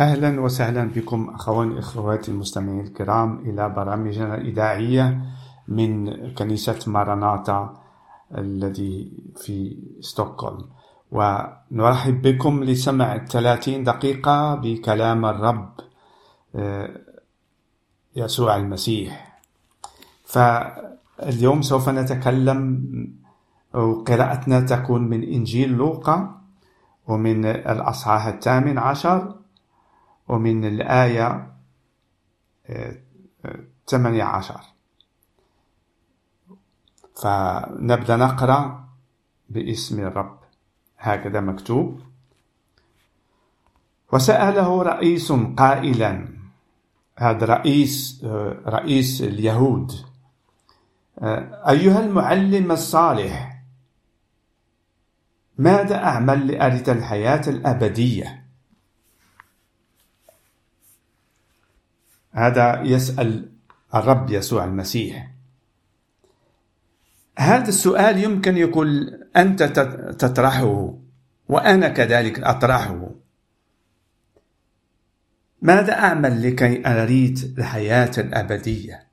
أهلا وسهلا بكم أخواني إخواتي المستمعين الكرام إلى برامجنا الإذاعية من كنيسة ماراناتا الذي في ستوكهولم. ونرحب بكم لسمع 30 دقيقة بكلام الرب آه، يسوع المسيح. فاليوم سوف نتكلم وقراءتنا تكون من إنجيل لوقا ومن الأصحاح الثامن عشر ومن الآية ثمانية عشر. فنبدأ نقرأ باسم الرب. هكذا مكتوب. وسأله رئيس قائلا. هذا رئيس رئيس اليهود أيها المعلم الصالح ماذا أعمل لأرث الحياة الأبدية؟ هذا يسأل الرب يسوع المسيح. هذا السؤال يمكن يقول أنت تطرحه وأنا كذلك أطرحه. ماذا أعمل لكي أريد الحياة الأبدية؟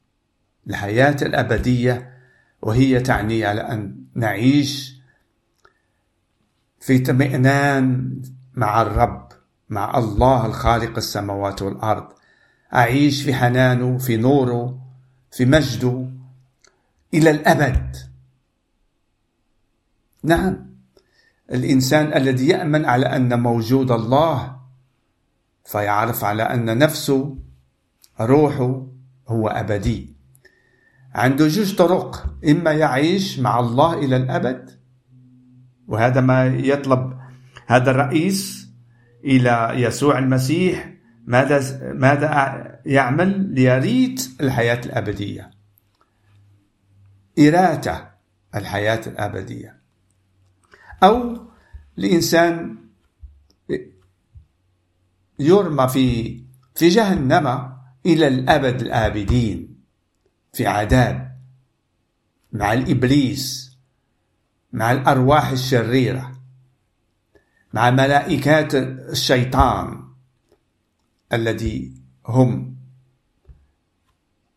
الحياة الأبدية وهي تعني على أن نعيش في اطمئنان مع الرب مع الله الخالق السماوات والأرض. أعيش في حنانه في نوره في مجده إلى الأبد. نعم الإنسان الذي يأمن على أن موجود الله فيعرف على أن نفسه روحه هو أبدي. عنده جوج طرق إما يعيش مع الله إلى الأبد وهذا ما يطلب هذا الرئيس إلى يسوع المسيح ماذا ماذا يعمل ليريد الحياة الأبدية؟ إرادة الحياة الأبدية. أو الإنسان يرمى في في جهنم إلى الأبد الآبدين في عذاب مع الإبليس مع الأرواح الشريرة مع ملائكات الشيطان. الذي هم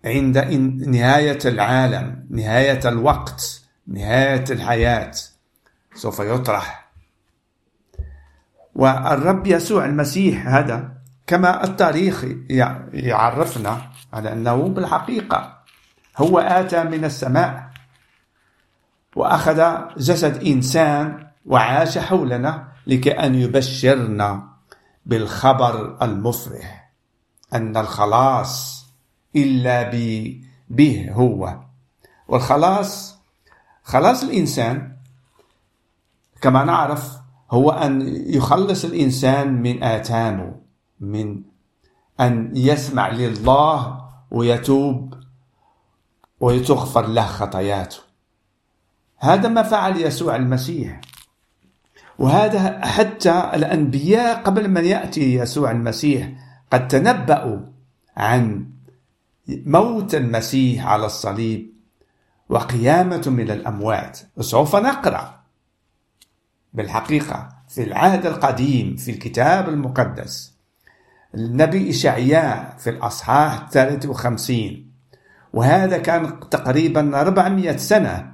عند نهاية العالم نهاية الوقت نهاية الحياة سوف يطرح. والرب يسوع المسيح هذا كما التاريخ يعرفنا على أنه بالحقيقة هو آتى من السماء وأخذ جسد إنسان وعاش حولنا لكي أن يبشرنا. بالخبر المفرح أن الخلاص إلا به هو. والخلاص خلاص الإنسان كما نعرف هو أن يخلص الإنسان من آثامه من أن يسمع لله ويتوب وتغفر له خطاياته. هذا ما فعل يسوع المسيح. وهذا حتى الأنبياء قبل من يأتي يسوع المسيح. قد تنبأوا عن موت المسيح على الصليب وقيامة من الأموات. وسوف نقرأ بالحقيقة في العهد القديم في الكتاب المقدس. النبي إشعياء في الأصحاح 53 وهذا كان تقريبا 400 سنة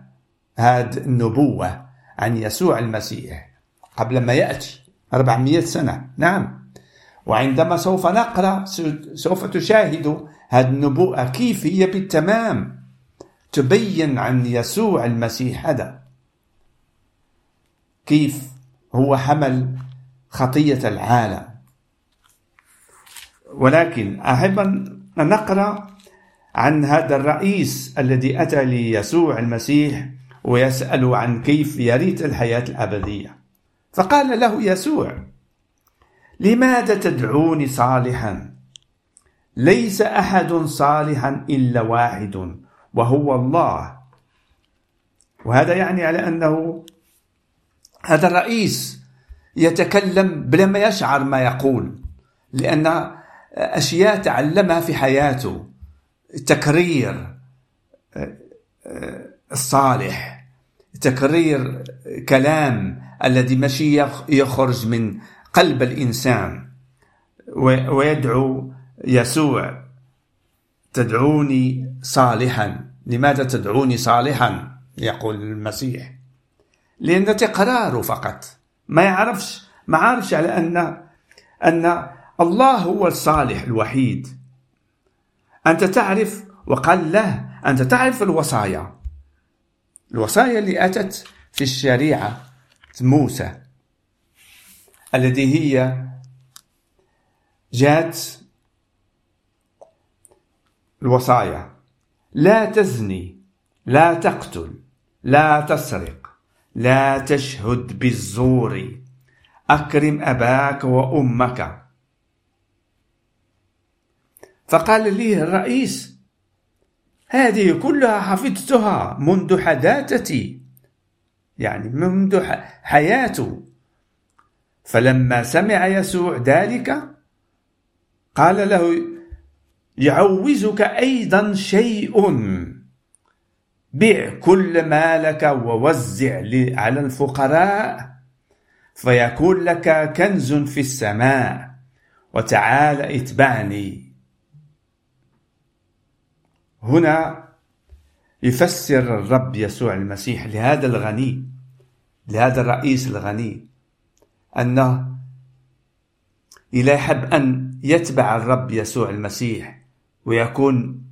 هذه النبوة عن يسوع المسيح. قبل ما يأتي. 400 سنة. نعم. وعندما سوف نقرأ سوف تشاهد هذه النبوءة كيف هي بالتمام. تبين عن يسوع المسيح هذا. كيف هو حمل خطية العالم. ولكن أحب أن نقرأ عن هذا الرئيس الذي أتى ليسوع المسيح ويسأل عن كيف يريد الحياة الأبدية. فقال له يسوع لماذا تدعوني صالحا؟ ليس أحد صالحا إلا واحد وهو الله. وهذا يعني على أنه هذا الرئيس يتكلم بلا ما يشعر ما يقول لأن أشياء تعلمها في حياته تكرير الصالح تكرير كلام الذي ماشي يخرج من قلب الإنسان ويدعو يسوع تدعوني صالحا. لماذا تدعوني صالحا؟ يقول المسيح. لأن تقراره فقط. ما يعرفش ما عارفش على أن أن الله هو الصالح الوحيد. أنت تعرف وقال له أنت تعرف الوصايا. الوصايا اللي أتت في الشريعة موسى التي هي جات الوصايا. لا تزني لا تقتل لا تسرق لا تشهد بالزور. أكرم أباك وأمك. فقال لي الرئيس هذه كلها حفظتها منذ حداثتي. يعني منذ حياته. فلما سمع يسوع ذلك قال له يعوزك أيضا شيء. بع كل مالك ووزع على الفقراء فيكون لك كنز في السماء وتعال اتبعني. هنا يفسر الرب يسوع المسيح لهذا الغني لهذا الرئيس الغني أنه إذا يحب أن يتبع الرب يسوع المسيح ويكون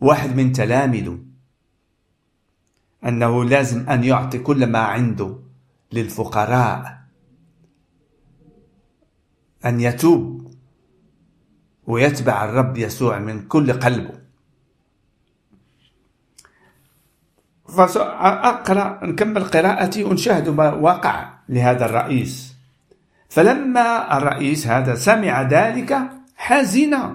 واحد من تلاميذه أنه لازم أن يعطي كل ما عنده للفقراء. أن يتوب ويتبع الرب يسوع من كل قلبه. فأقرأ نكمل قراءتي ونشاهد ما وقع لهذا الرئيس. فلما الرئيس هذا سمع ذلك حزن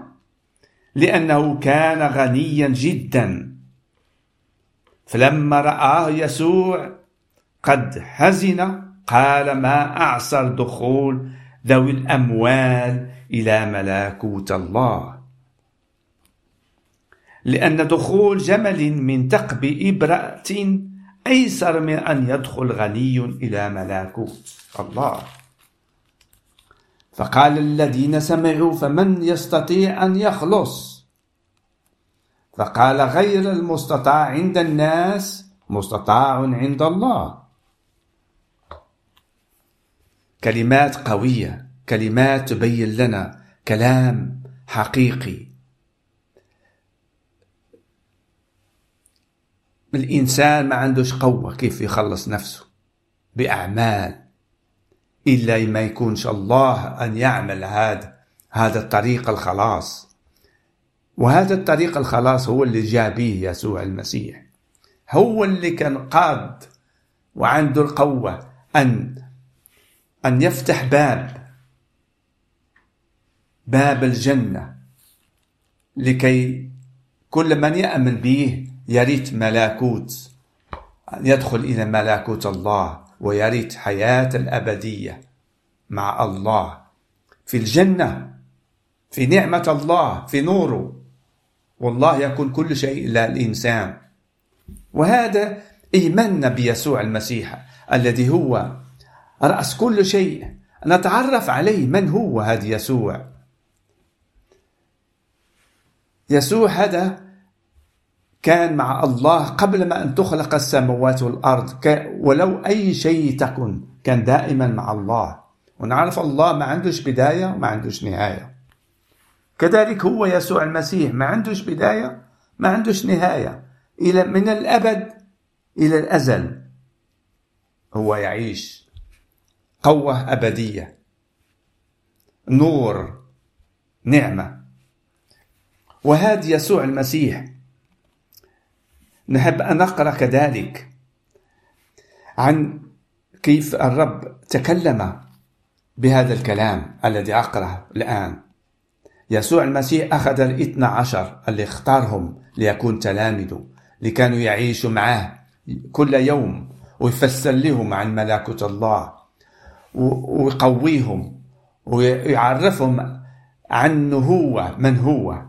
لأنه كان غنيا جدا. فلما رآه يسوع قد حزن قال ما أعسر دخول ذوي الأموال إلى ملكوت الله؟ لأن دخول جمل من ثقب إبرة أيسر من أن يدخل غني إلى ملكوت الله. فقال الذين سمعوا فمن يستطيع أن يخلص؟ فقال غير المستطاع عند الناس مستطاع عند الله. كلمات قوية كلمات تبين لنا كلام حقيقي الإنسان ما عندوش قوة كيف يخلص نفسه بأعمال إلا ما يكونش الله أن يعمل هذا هذا الطريق الخلاص. وهذا الطريق الخلاص هو اللي جاء به يسوع المسيح. هو اللي كان قاد وعنده القوة أن أن يفتح باب باب الجنة لكي كل من يأمن به يريد ملكوت يدخل إلى ملكوت الله ويريد حياة الأبدية مع الله. في الجنة في نعمة الله في نوره. والله يكون كل شيء للإنسان. وهذا إيماننا بيسوع المسيح الذي هو رأس كل شيء. نتعرف عليه من هو هذا يسوع. يسوع هذا كان مع الله قبل ما أن تخلق السماوات والأرض. ولو أي شيء تكن كان دائما مع الله. ونعرف الله ما عندوش بداية وما عندوش نهاية. كذلك هو يسوع المسيح ما عندوش بداية ما عندوش نهاية. إلى من الأبد إلى الأزل. هو يعيش قوة أبدية. نور نعمة. وهذا يسوع المسيح. نحب أن نقرأ كذلك عن كيف الرب تكلم بهذا الكلام الذي أقرأه الآن. يسوع المسيح أخذ الاثنى عشر اللي اختارهم ليكون تلامذه اللي كانوا يعيشوا معه كل يوم ويفسر لهم عن ملكوت الله ويقويهم ويعرفهم عنه هو من هو.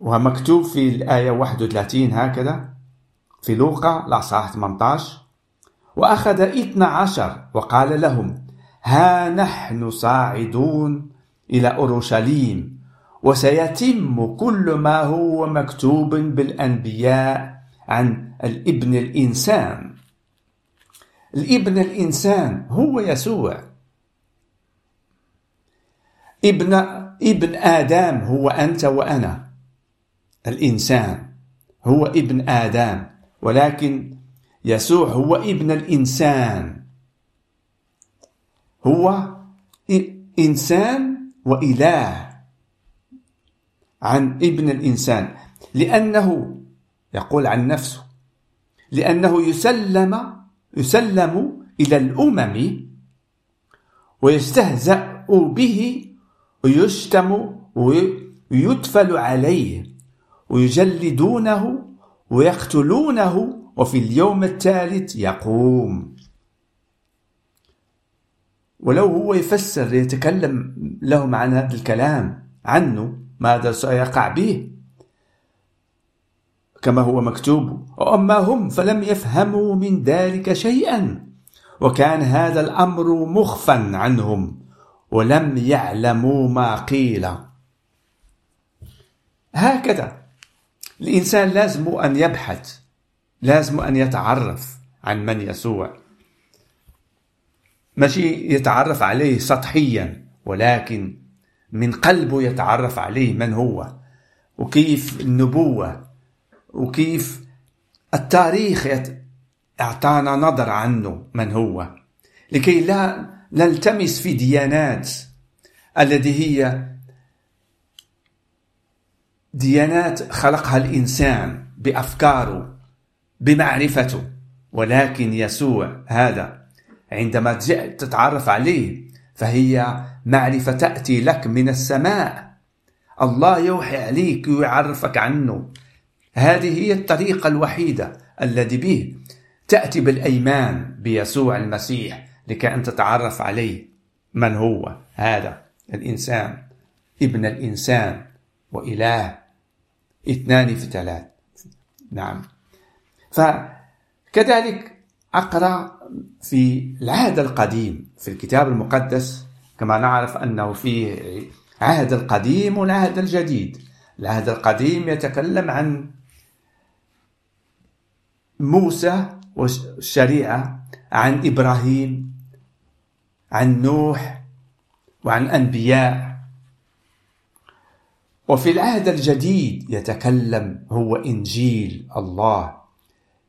ومكتوب في الآية 31 هكذا في لوقا الأصحاح 18 وأخذ اثنا عشر وقال لهم ها نحن صاعدون إلى أورشليم وسيتم كل ما هو مكتوب بالأنبياء عن الابن الإنسان. الابن الإنسان هو يسوع. ابن ابن آدم هو أنت وأنا. الإنسان هو ابن آدم ولكن يسوع هو ابن الإنسان. هو إنسان وإله عن ابن الإنسان لأنه يقول عن نفسه لأنه يسلم يسلم إلى الأمم ويستهزأ به ويشتم ويدفل عليه. ويجلدونه ويقتلونه وفي اليوم الثالث يقوم. ولو هو يفسر يتكلم لهم عن هذا الكلام عنه ماذا سيقع به؟ كما هو مكتوب وأما هم فلم يفهموا من ذلك شيئا وكان هذا الأمر مخفا عنهم ولم يعلموا ما قيل. هكذا. الإنسان لازم أن يبحث لازم أن يتعرف عن من يسوع. ماشي يتعرف عليه سطحيا ولكن من قلبه يتعرف عليه من هو وكيف النبوة وكيف التاريخ أعطانا نظر عنه من هو. لكي لا نلتمس في ديانات التي هي ديانات خلقها الإنسان بأفكاره بمعرفته ولكن يسوع هذا عندما تتعرف عليه فهي معرفة تأتي لك من السماء. الله يوحي عليك ويعرفك عنه. هذه هي الطريقة الوحيدة الذي به تأتي بالأيمان بيسوع المسيح لكي أن تتعرف عليه. من هو هذا الإنسان؟ ابن الإنسان. وإله. اثنان في ثلاث. نعم. فكذلك أقرأ في العهد القديم في الكتاب المقدس كما نعرف أنه فيه عهد القديم والعهد الجديد. العهد القديم يتكلم عن موسى والشريعة عن إبراهيم عن نوح وعن أنبياء وفي العهد الجديد يتكلم هو إنجيل الله.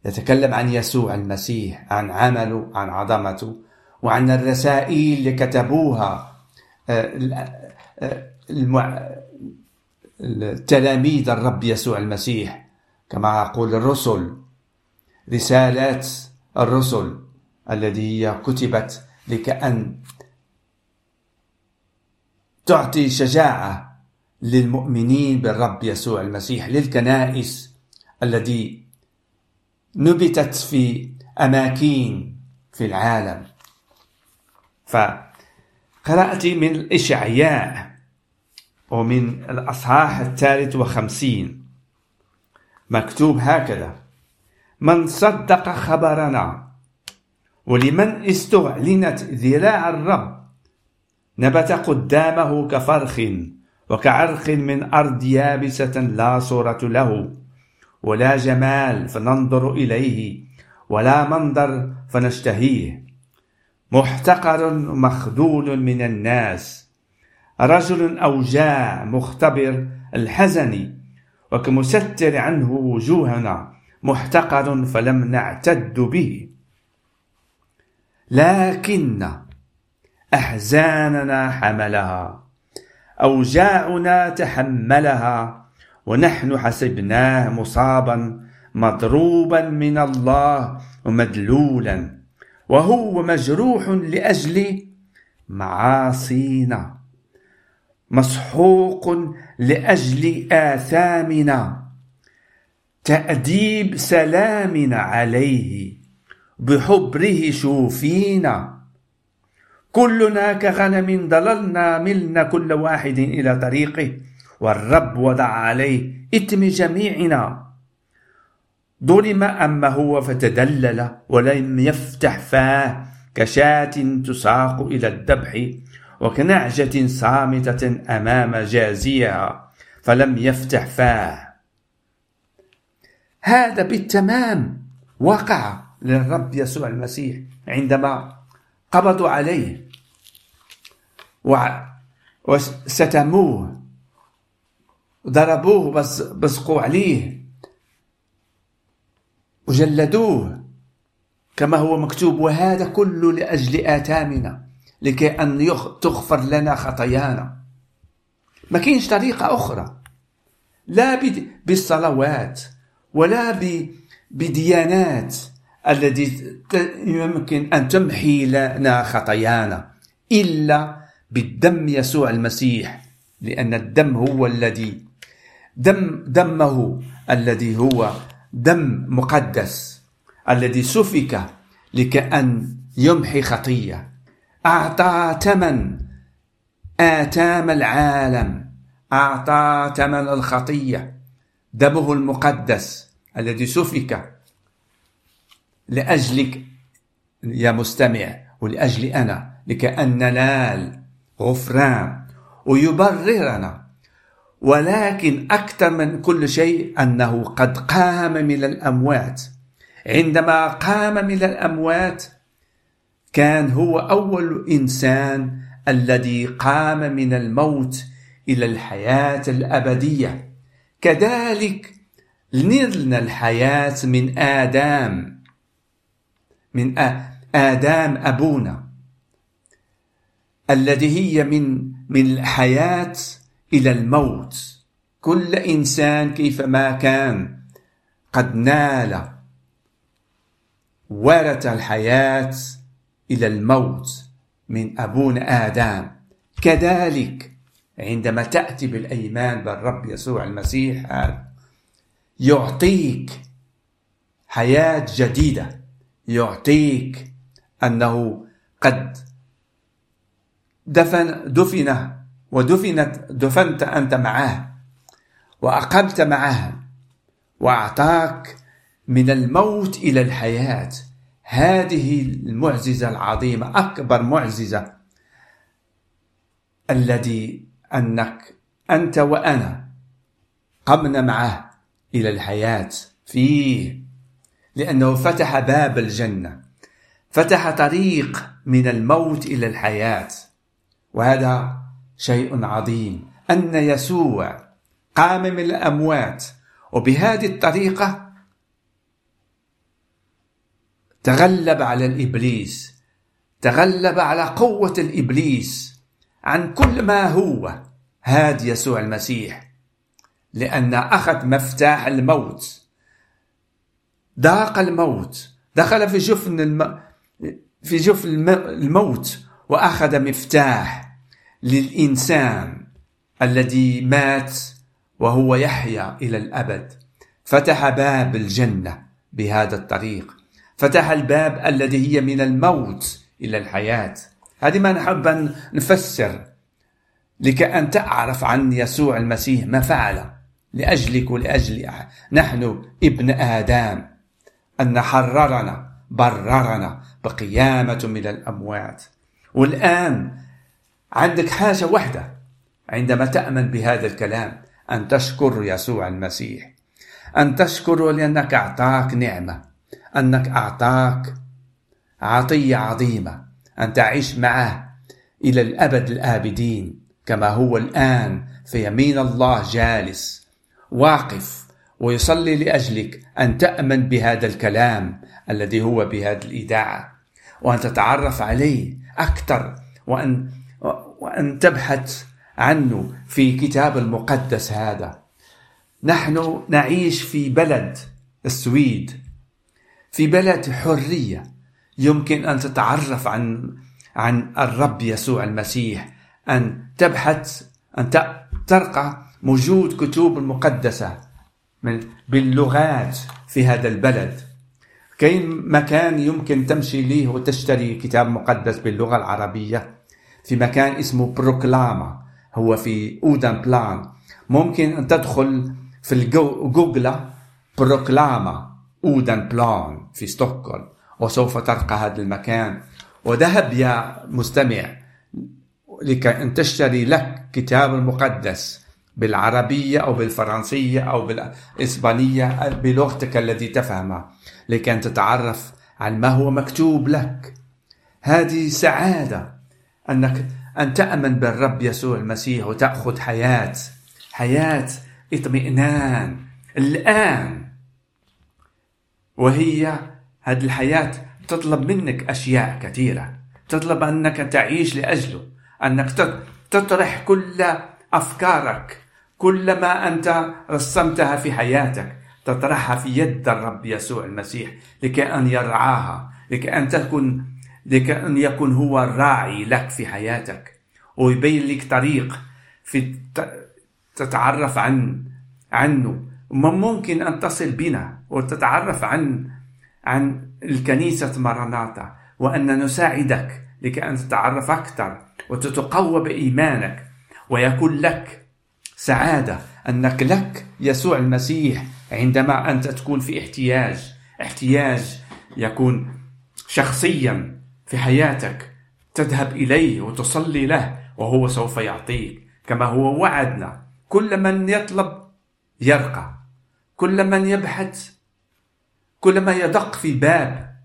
يتكلم عن يسوع المسيح عن عمله عن عظمته وعن الرسائل اللي كتبوها آه، آه، التلاميذ الرب يسوع المسيح. كما أقول الرسل رسالات الرسل التي كتبت لكأن تعطي شجاعة للمؤمنين بالرب يسوع المسيح للكنائس الذي نبتت في أماكن في العالم. فقرأت من الإشعياء ومن الأصحاح الثالث وخمسين. مكتوب هكذا من صدق خبرنا ولمن استعلنت ذراع الرب نبت قدامه كفرخ وكعرق من أرض يابسة لا صورة له ولا جمال فننظر إليه ولا منظر فنشتهيه. محتقر مخذول من الناس رجل أوجاع مختبر الحزن وكمستر عنه وجوهنا محتقر فلم نعتد به. لكن أحزاننا حملها. أوجاعنا تحملها ونحن حسبناه مصابا مضروبا من الله ومدلولا وهو مجروح لأجل معاصينا مسحوق لأجل آثامنا تأديب سلامنا عليه بحبره شوفينا. كلنا كغنم ضللنا ملنا كل واحد إلى طريقه. والرب وضع عليه إثم جميعنا. ظلم أما هو فتدلل ولم يفتح فاه. كشاة تساق إلى الذبح وكنعجة صامتة أمام جازيها. فلم يفتح فاه. هذا بالتمام. وقع للرب يسوع المسيح عندما قبضوا عليه. وستموه ضربوه بس بصقوا عليه. وجلدوه. كما هو مكتوب وهذا كله لأجل آثامنا لكي أن تغفر لنا خطايانا. ما كاينش طريقة أخرى. لا بالصلوات ولا بديانات. التي يمكن أن تمحي لنا خطايانا إلا بالدم يسوع المسيح لأن الدم هو الذي دم دمه الذي هو دم مقدس الذي سفك لكأن يمحي خطية. أعطى ثمن آتام العالم أعطى ثمن الخطية. دمه المقدس الذي سفك لأجلك يا مستمع ولأجل أنا لكأن ننال غفران ويبررنا. ولكن أكثر من كل شيء أنه قد قام من الأموات. عندما قام من الأموات كان هو أول إنسان الذي قام من الموت إلى الحياة الأبدية. كذلك نلنا الحياة من آدم. من آدم أبونا الذي هي من من الحياة إلى الموت. كل إنسان كيفما كان قد نال ورث الحياة إلى الموت من أبونا آدم كذلك عندما تأتي بالأيمان بالرب يسوع المسيح يعطيك حياة جديدة. يعطيك أنه قد دفن دفن ودفنت دفنت أنت معه وأقمت معه وأعطاك من الموت إلى الحياة. هذه المعجزة العظيمة أكبر معجزة الذي أنك أنت وأنا قمنا معه إلى الحياة. فيه لأنه فتح باب الجنة. فتح طريق من الموت إلى الحياة. وهذا شيء عظيم. أن يسوع قام من الأموات. وبهذه الطريقة تغلب على الإبليس. تغلب على قوة الإبليس عن كل ما هو. هاد يسوع المسيح. لأن أخذ مفتاح الموت. ذاق الموت. دخل في جفن الم... في جفن الموت وأخذ مفتاح للإنسان الذي مات وهو يحيا إلى الأبد. فتح باب الجنة بهذا الطريق. فتح الباب الذي هي من الموت إلى الحياة. هذه ما نحب أن نفسر لكي أن تعرف عن يسوع المسيح ما فعل. لأجلك ولأجل نحن ابن آدم. أن حررنا بررنا بقيامة من الأموات. والآن عندك حاجة واحدة. عندما تأمن بهذا الكلام أن تشكر يسوع المسيح. أن تشكره لأنك أعطاك نعمة. أنك أعطاك عطية عظيمة. أن تعيش معه إلى الأبد الآبدين كما هو الآن في يمين الله جالس واقف ويصلي لأجلك أن تأمن بهذا الكلام الذي هو بهذه الإذاعة وأن تتعرف عليه أكثر وأن وأن تبحث عنه في كتاب المقدس هذا. نحن نعيش في بلد السويد في بلد حرية. يمكن أن تتعرف عن عن الرب يسوع المسيح أن تبحث أن ترقى موجود كتب المقدسة. من باللغات في هذا البلد. كاين مكان يمكن تمشي ليه وتشتري كتاب مقدس باللغة العربية في مكان اسمه بروكلاما هو في اودان بلان ممكن أن تدخل في الجوجل بروكلاما اودان بلان في ستوكهولم وسوف تلقى هذا المكان. وذهب يا مستمع لكي أن تشتري لك كتاب المقدس بالعربية أو بالفرنسية أو بالإسبانية بلغتك التي تفهمها لكي تتعرف على ما هو مكتوب لك. هذه سعادة أنك أن تأمن بالرب يسوع المسيح وتأخذ حياة حياة اطمئنان الآن. وهي هذه الحياة تطلب منك أشياء كثيرة. تطلب أنك تعيش لأجله أنك تطرح كل أفكارك. كل ما أنت رسمتها في حياتك تطرحها في يد الرب يسوع المسيح لكي أن يرعاها لكي أن تكون لكي أن يكون هو الراعي لك في حياتك. ويبين لك طريق في تتعرف عن عنه. ممكن أن تصل بنا وتتعرف عن عن الكنيسة مراناتا وأن نساعدك لكي أن تتعرف أكثر وتتقوى بإيمانك ويكون لك سعادة أنك لك يسوع المسيح عندما أنت تكون في احتياج. احتياج يكون شخصيا في حياتك تذهب إليه وتصلي له وهو سوف يعطيك. كما هو وعدنا. كل من يطلب يرقى. كل من يبحث. كل ما يدق في باب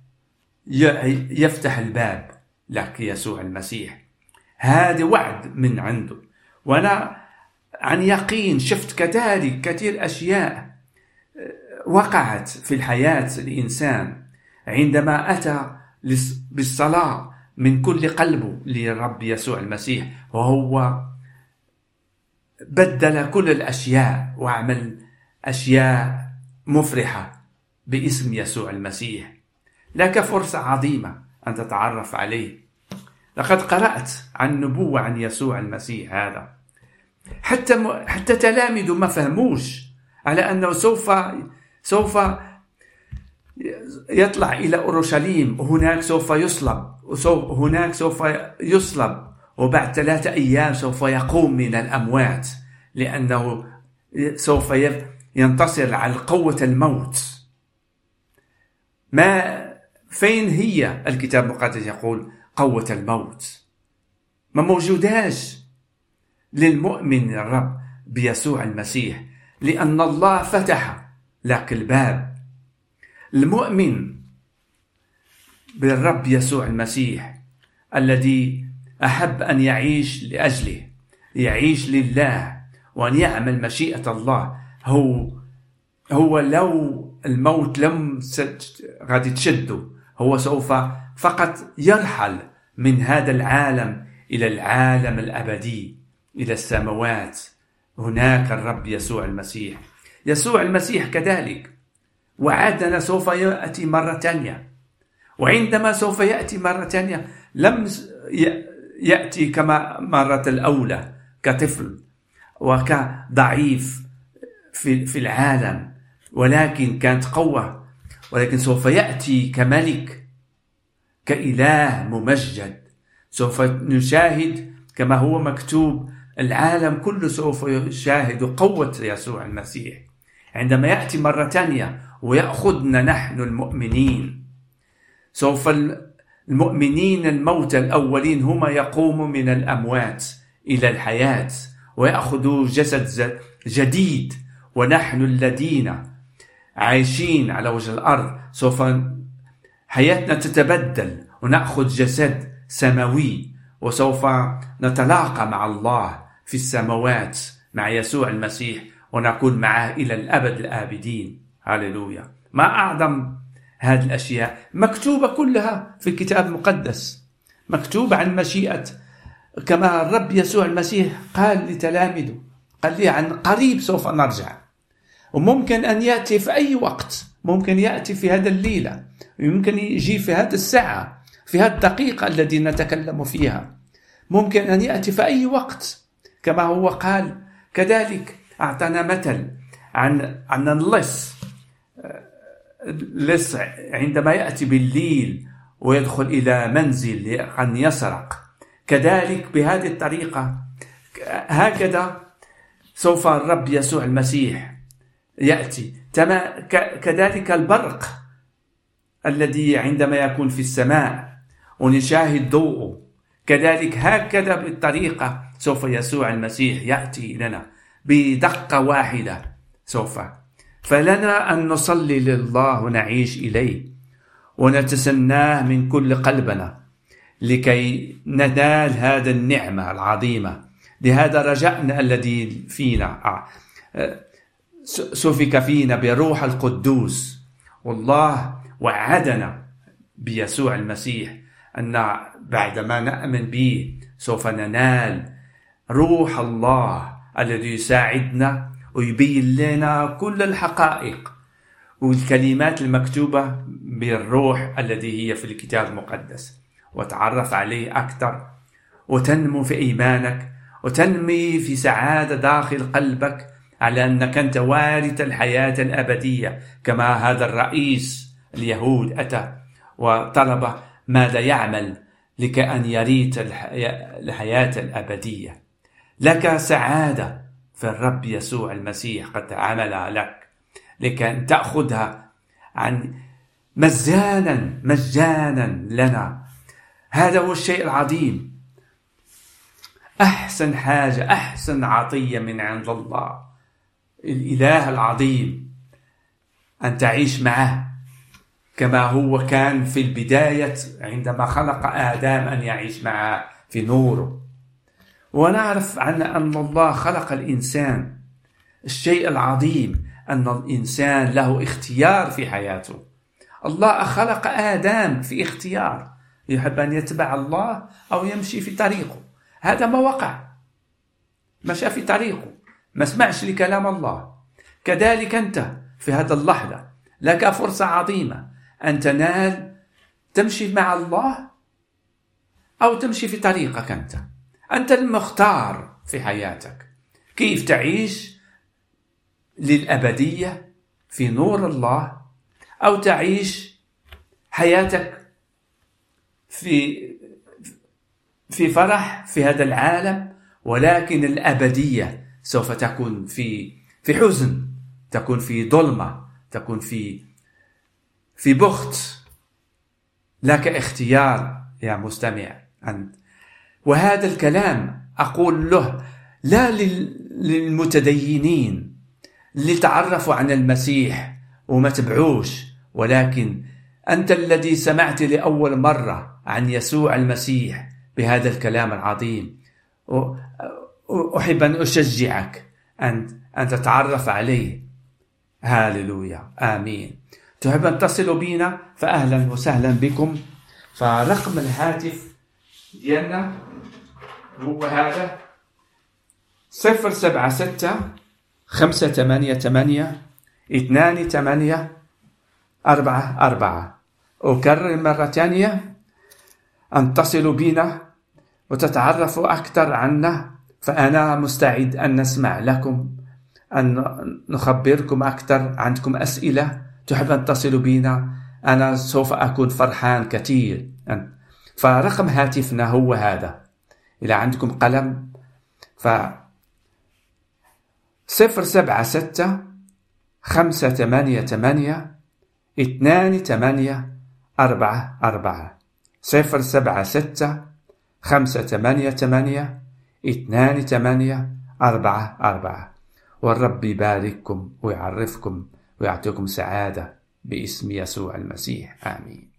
يفتح الباب لك يسوع المسيح. هذا وعد من عنده. وأنا عن يقين. شفت كذلك كثير أشياء وقعت في الحياة الإنسان. عندما أتى بالصلاة من كل قلبه للرب يسوع المسيح وهو بدل كل الأشياء وعمل أشياء مفرحة باسم يسوع المسيح. لك فرصة عظيمة أن تتعرف عليه. لقد قرأت عن نبوة عن يسوع المسيح هذا. حتى م... حتى تلاميذه ما فهموش على أنه سوف سوف يطلع إلى أورشليم وهناك سوف يصلب وهناك سوف يصلب وبعد ثلاثة أيام سوف يقوم من الأموات لأنه سوف ينتصر على قوة الموت. ما فين هي؟ الكتاب المقدس يقول قوة الموت. ما موجوداش للمؤمن الرب بيسوع المسيح لأن الله فتح لك الباب. المؤمن بالرب يسوع المسيح الذي أحب أن يعيش لأجله يعيش لله وأن يعمل مشيئة الله هو هو لو الموت لم غادي تشده هو سوف فقط يرحل من هذا العالم إلى العالم الأبدي. إلى السماوات. هناك الرب يسوع المسيح. يسوع المسيح كذلك. وعدنا سوف يأتي مرة ثانية وعندما سوف يأتي مرة ثانية لم يأتي كما مرة الأولى كطفل وكضعيف في, في العالم. ولكن كانت قوة. ولكن سوف يأتي كملك كإله ممجد. سوف نشاهد كما هو مكتوب العالم كله سوف يشاهد قوة يسوع المسيح. عندما يأتي مرة ثانية ويأخذنا نحن المؤمنين سوف المؤمنين الموتى الأولين هم يقوموا من الأموات إلى الحياة ويأخذوا جسد جديد ونحن الذين عايشين على وجه الأرض سوف حياتنا تتبدل ونأخذ جسد سماوي وسوف نتلاقى مع الله في السماوات مع يسوع المسيح ونكون معه إلى الأبد الآبدين. هللويا ما أعظم هذه الأشياء. مكتوبة كلها في الكتاب المقدس. مكتوبة عن مشيئة. كما الرب يسوع المسيح قال لتلاميذه قال لي عن قريب سوف نرجع. وممكن أن يأتي في أي وقت. ممكن يأتي في هذا الليلة. يمكن يجي في هذه الساعة في هذه الدقيقة التي نتكلم فيها. ممكن أن يأتي في أي وقت. كما هو قال. كذلك أعطانا مثل عن عن اللص اللص عندما يأتي بالليل ويدخل إلى منزل أن يسرق. كذلك بهذه الطريقة هكذا سوف الرب يسوع المسيح يأتي. كذلك البرق الذي عندما يكون في السماء ونشاهد ضوءه. كذلك هكذا بالطريقة سوف يسوع المسيح يأتي لنا بدقة واحدة سوف. فلنا أن نصلي لله ونعيش إليه ونتسناه من كل قلبنا لكي ننال هذا النعمة العظيمة. لهذا رجعنا الذي فينا. سفك فينا بروح القدوس. والله وعدنا بيسوع المسيح أن بعدما نؤمن به سوف ننال روح الله الذي يساعدنا ويبين لنا كل الحقائق والكلمات المكتوبة بالروح الذي هي في الكتاب المقدس. وتعرف عليه أكثر وتنمو في إيمانك وتنمي في سعادة داخل قلبك على أنك أنت وارث الحياة الأبدية كما هذا الرئيس اليهود أتى وطلب ماذا يعمل لكأن يريد الحياة الأبدية. لك سعادة في الرب يسوع المسيح قد عملها لك لكي تأخذها عن مجانا مجانا لنا. هذا هو الشيء العظيم. أحسن حاجة أحسن عطية من عند الله الإله العظيم أن تعيش معه كما هو كان في البداية عندما خلق آدم أن يعيش معه في نوره. ونعرف عن أن الله خلق الإنسان. الشيء العظيم أن الإنسان له اختيار في حياته. الله خلق آدم في اختيار. يحب أن يتبع الله أو يمشي في طريقه. هذا ما وقع. مشى في طريقه. ما سمعش لكلام الله. كذلك أنت في هذا اللحظة. لك فرصة عظيمة. أن تنال تمشي مع الله أو تمشي في طريقك أنت. أنت المختار في حياتك. كيف تعيش للأبدية في نور الله أو تعيش حياتك في في فرح في هذا العالم ولكن الأبدية سوف تكون في في حزن تكون في ظلمة تكون في في بخت. لك اختيار يا مستمع أنت. وهذا الكلام أقول له لا للمتدينين اللي تعرفوا عن المسيح وما تبعوش ولكن أنت الذي سمعت لأول مرة عن يسوع المسيح بهذا الكلام العظيم. أحب أن أشجعك أن أن تتعرف عليه. هاللويا آمين. تحب أن تصلوا بنا فأهلا وسهلا بكم. فرقم الهاتف ديالنا هو هذا؟ صفر سبعة ستة خمسة ثمانية ثمانية اثنان ثمانية أربعة أربعة. أكرر مرة ثانية. أن تصلوا بنا وتتعرفوا أكثر عنا فأنا مستعد أن نسمع لكم أن نخبركم أكثر عندكم أسئلة. تحب أن تصلوا بنا؟ أنا سوف أكون فرحان كثير. فرقم هاتفنا هو هذا. إذا عندكم قلم. ف صفر سبعة ستة خمسة ثمانية ثمانية اثنان ثمانية أربعة أربعة. صفر سبعة ستة خمسة ثمانية ثمانية اثنان ثمانية أربعة أربعة. والرب يبارككم ويعرفكم ويعطيكم سعادة باسم يسوع المسيح. آمين.